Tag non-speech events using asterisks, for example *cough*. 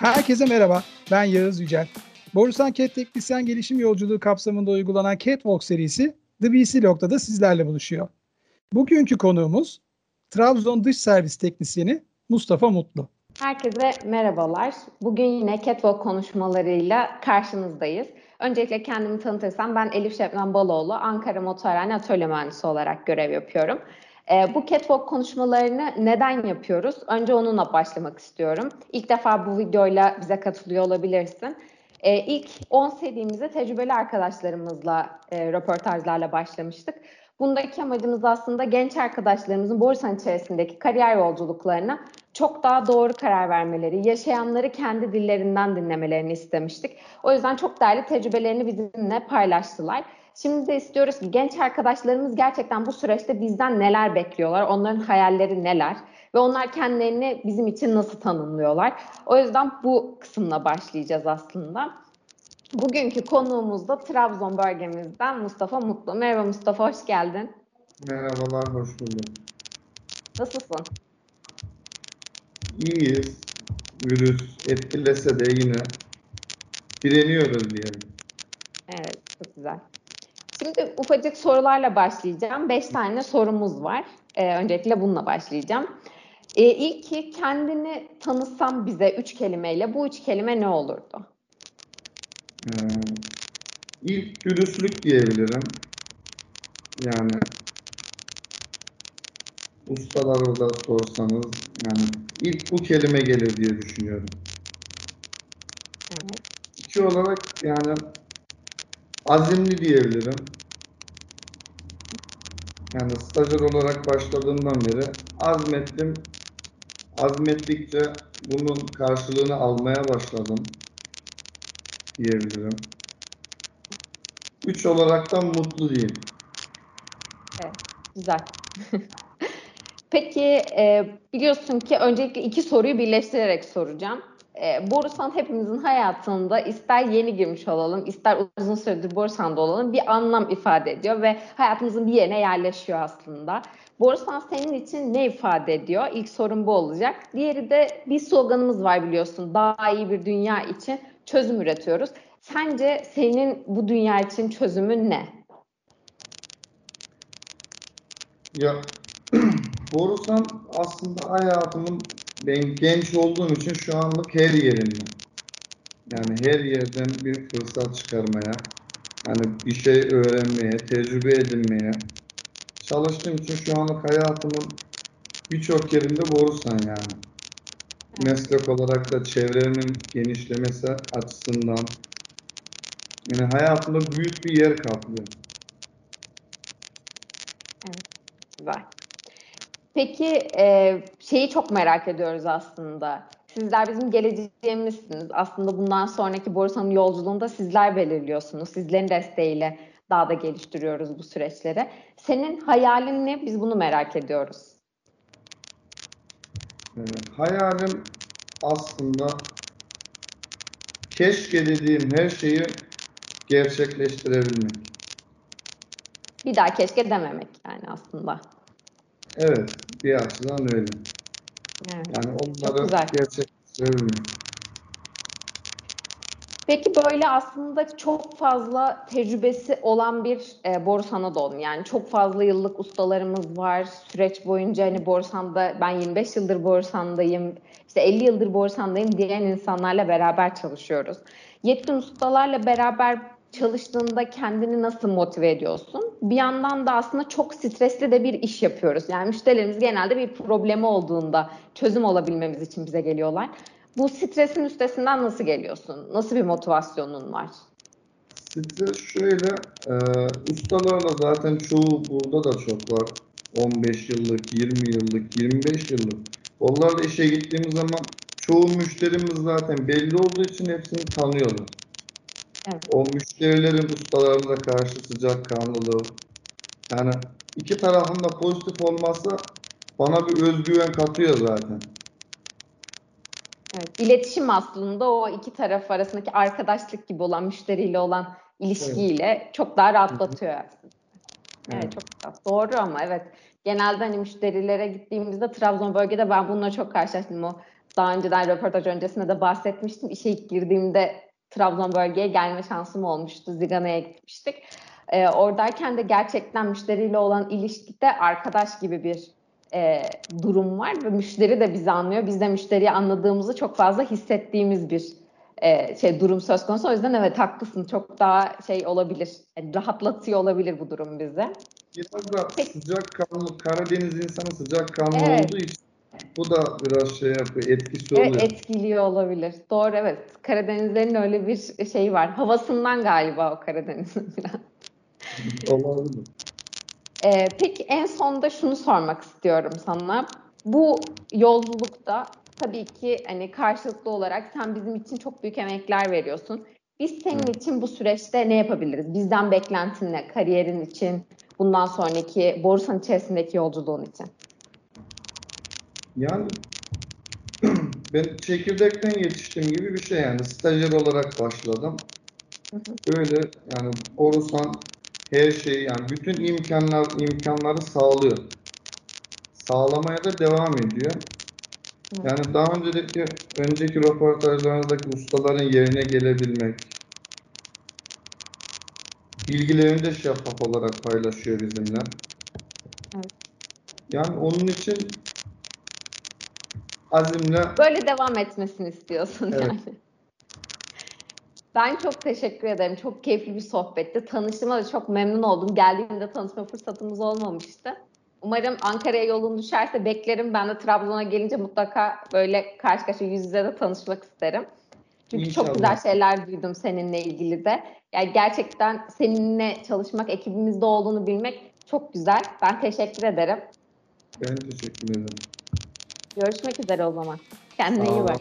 Herkese merhaba, ben Yağız Yücel. Borusan Cat Teknisyen Gelişim Yolculuğu kapsamında uygulanan Catwalk serisi The BC Log'da da sizlerle buluşuyor. Bugünkü konuğumuz Trabzon Dış Servis Teknisyeni Mustafa Mutlu. Herkese merhabalar. Bugün yine Catwalk konuşmalarıyla karşınızdayız. Öncelikle kendimi tanıtırsam ben Elif Şebnem Baloğlu, Ankara Motorhane Atölye Mühendisi olarak görev yapıyorum. E, bu catwalk konuşmalarını neden yapıyoruz? Önce onunla başlamak istiyorum. İlk defa bu videoyla bize katılıyor olabilirsin. E, ilk 10 serimize tecrübeli arkadaşlarımızla e, röportajlarla başlamıştık. Bundaki amacımız aslında genç arkadaşlarımızın borsanın içerisindeki kariyer yolculuklarına çok daha doğru karar vermeleri, yaşayanları kendi dillerinden dinlemelerini istemiştik. O yüzden çok değerli tecrübelerini bizimle paylaştılar. Şimdi de istiyoruz ki genç arkadaşlarımız gerçekten bu süreçte bizden neler bekliyorlar, onların hayalleri neler ve onlar kendilerini bizim için nasıl tanımlıyorlar. O yüzden bu kısımla başlayacağız aslında. Bugünkü konuğumuz da Trabzon bölgemizden Mustafa Mutlu. Merhaba Mustafa, hoş geldin. Merhabalar, hoş bulduk. Nasılsın? İyiyiz. Virüs etkilese de yine direniyoruz diyelim. Evet, çok güzel. Şimdi ufacık sorularla başlayacağım. Beş tane sorumuz var. Ee, öncelikle bununla başlayacağım. Ee, ilki kendini tanıtsam bize üç kelimeyle. Bu üç kelime ne olurdu? Ee, ilk dürüstlük diyebilirim. Yani ustalara da sorsanız yani ilk bu kelime gelir diye düşünüyorum. Evet. İki olarak yani azimli diyebilirim. Yani stajyer olarak başladığımdan beri azmettim. Azmettikçe bunun karşılığını almaya başladım diyebilirim. Üç olaraktan mutlu diyeyim. Evet, güzel. *laughs* Peki e, biliyorsun ki öncelikle iki soruyu birleştirerek soracağım. E, Borusan hepimizin hayatında ister yeni girmiş olalım, ister uzun süredir Borusan'da olalım bir anlam ifade ediyor ve hayatımızın bir yerine yerleşiyor aslında. Borusan senin için ne ifade ediyor? İlk sorun bu olacak. Diğeri de bir sloganımız var biliyorsun. Daha iyi bir dünya için çözüm üretiyoruz. Sence senin bu dünya için çözümün ne? Ya *clears throat* Borusan aslında hayatımın ben genç olduğum için şu anlık her yerinde. Yani her yerden bir fırsat çıkarmaya, yani bir şey öğrenmeye, tecrübe edinmeye çalıştığım için şu anlık hayatımın birçok yerinde Borusan yani. Meslek olarak da çevremin genişlemesi açısından yani hayatımda büyük bir yer kaplıyor. Evet, güzel. Peki e, şeyi çok merak ediyoruz aslında. Sizler bizim geleceğimizsiniz. Aslında bundan sonraki borsanın yolculuğunda sizler belirliyorsunuz. Sizlerin desteğiyle daha da geliştiriyoruz bu süreçleri. Senin hayalin ne? Biz bunu merak ediyoruz. Ee, hayalim aslında keşke dediğim her şeyi gerçekleştirebilmek. Bir daha keşke dememek yani aslında. Evet, bir açıdan öyle. Evet. Yani onları gerçekleştirebilmek. Peki böyle aslında çok fazla tecrübesi olan bir e, Borusan'a doğdun. Yani çok fazla yıllık ustalarımız var. Süreç boyunca hani Borusan'da ben 25 yıldır Borusan'dayım, işte 50 yıldır Borusan'dayım diyen insanlarla beraber çalışıyoruz. Yetkin ustalarla beraber çalıştığında kendini nasıl motive ediyorsun? Bir yandan da aslında çok stresli de bir iş yapıyoruz. Yani müşterilerimiz genelde bir problemi olduğunda çözüm olabilmemiz için bize geliyorlar. Bu stresin üstesinden nasıl geliyorsun? Nasıl bir motivasyonun var? Stres şöyle, e, ustalarla zaten çoğu burada da çok var. 15 yıllık, 20 yıllık, 25 yıllık. Onlarla işe gittiğimiz zaman çoğu müşterimiz zaten belli olduğu için hepsini tanıyorlar. Evet. O müşterilerin ustalarına karşı sıcakkanlılığı. Yani iki tarafın da pozitif olması bana bir özgüven katıyor zaten. Evet, iletişim aslında o iki taraf arasındaki arkadaşlık gibi olan müşteriyle olan ilişkiyle çok daha rahatlatıyor aslında. Evet, Evet. çok güzel. Doğru ama evet. Genelde hani müşterilere gittiğimizde Trabzon bölgede ben bununla çok karşılaştım. O daha önceden röportaj öncesinde de bahsetmiştim. İşe ilk girdiğimde Trabzon bölgeye gelme şansım olmuştu. Zigana'ya gitmiştik. Ee, oradayken de gerçekten müşteriyle olan ilişkide arkadaş gibi bir e, durum var ve müşteri de bizi anlıyor. Biz de müşteriyi anladığımızı çok fazla hissettiğimiz bir e, şey durum söz konusu. O yüzden evet haklısın. Çok daha şey olabilir. Yani rahatlatıyor olabilir bu durum bizi. Biraz da Peki. sıcakkanlı, Karadeniz insanı sıcakkanlı Evet. olduğu için bu da biraz şey yapıyor, etkisi Evet oluyor. etkiliyor olabilir. Doğru evet. Karadenizlerin öyle bir şeyi var. Havasından galiba o Karadeniz'in *laughs* biraz. Olabilir. Ee, peki en sonda şunu sormak istiyorum sana. Bu yolculukta tabii ki hani karşılıklı olarak sen bizim için çok büyük emekler veriyorsun. Biz senin Evet. için bu süreçte ne yapabiliriz? Bizden beklentin ne? Kariyerin için, bundan sonraki Borusan içerisindeki yolculuğun için. Yani *clears throat* ben çekirdekten yetiştiğim gibi bir şey yani stajyer olarak başladım. Öyle yani Orusan her şeyi yani bütün imkanlar imkanları sağlıyor. Sağlamaya da devam ediyor. Yani daha önceki önceki röportajlarınızdaki ustaların yerine gelebilmek, bilgilerini de şeffaf olarak paylaşıyor bizimle. Evet. Yani onun için azimle Böyle devam etmesini istiyorsun Evet. yani. Ben çok teşekkür ederim. Çok keyifli bir sohbetti. Tanıştığıma da çok memnun oldum. Geldiğimde tanışma fırsatımız olmamıştı. Umarım Ankara'ya yolun düşerse beklerim. Ben de Trabzon'a gelince mutlaka böyle karşı karşıya yüz yüze de tanışmak isterim. Çünkü çok İnşallah. güzel şeyler duydum seninle ilgili de. Yani gerçekten seninle çalışmak, ekibimizde olduğunu bilmek çok güzel. Ben teşekkür ederim. ben teşekkür ederim. Görüşmek üzere o zaman. Kendine Sağ iyi ol. bak.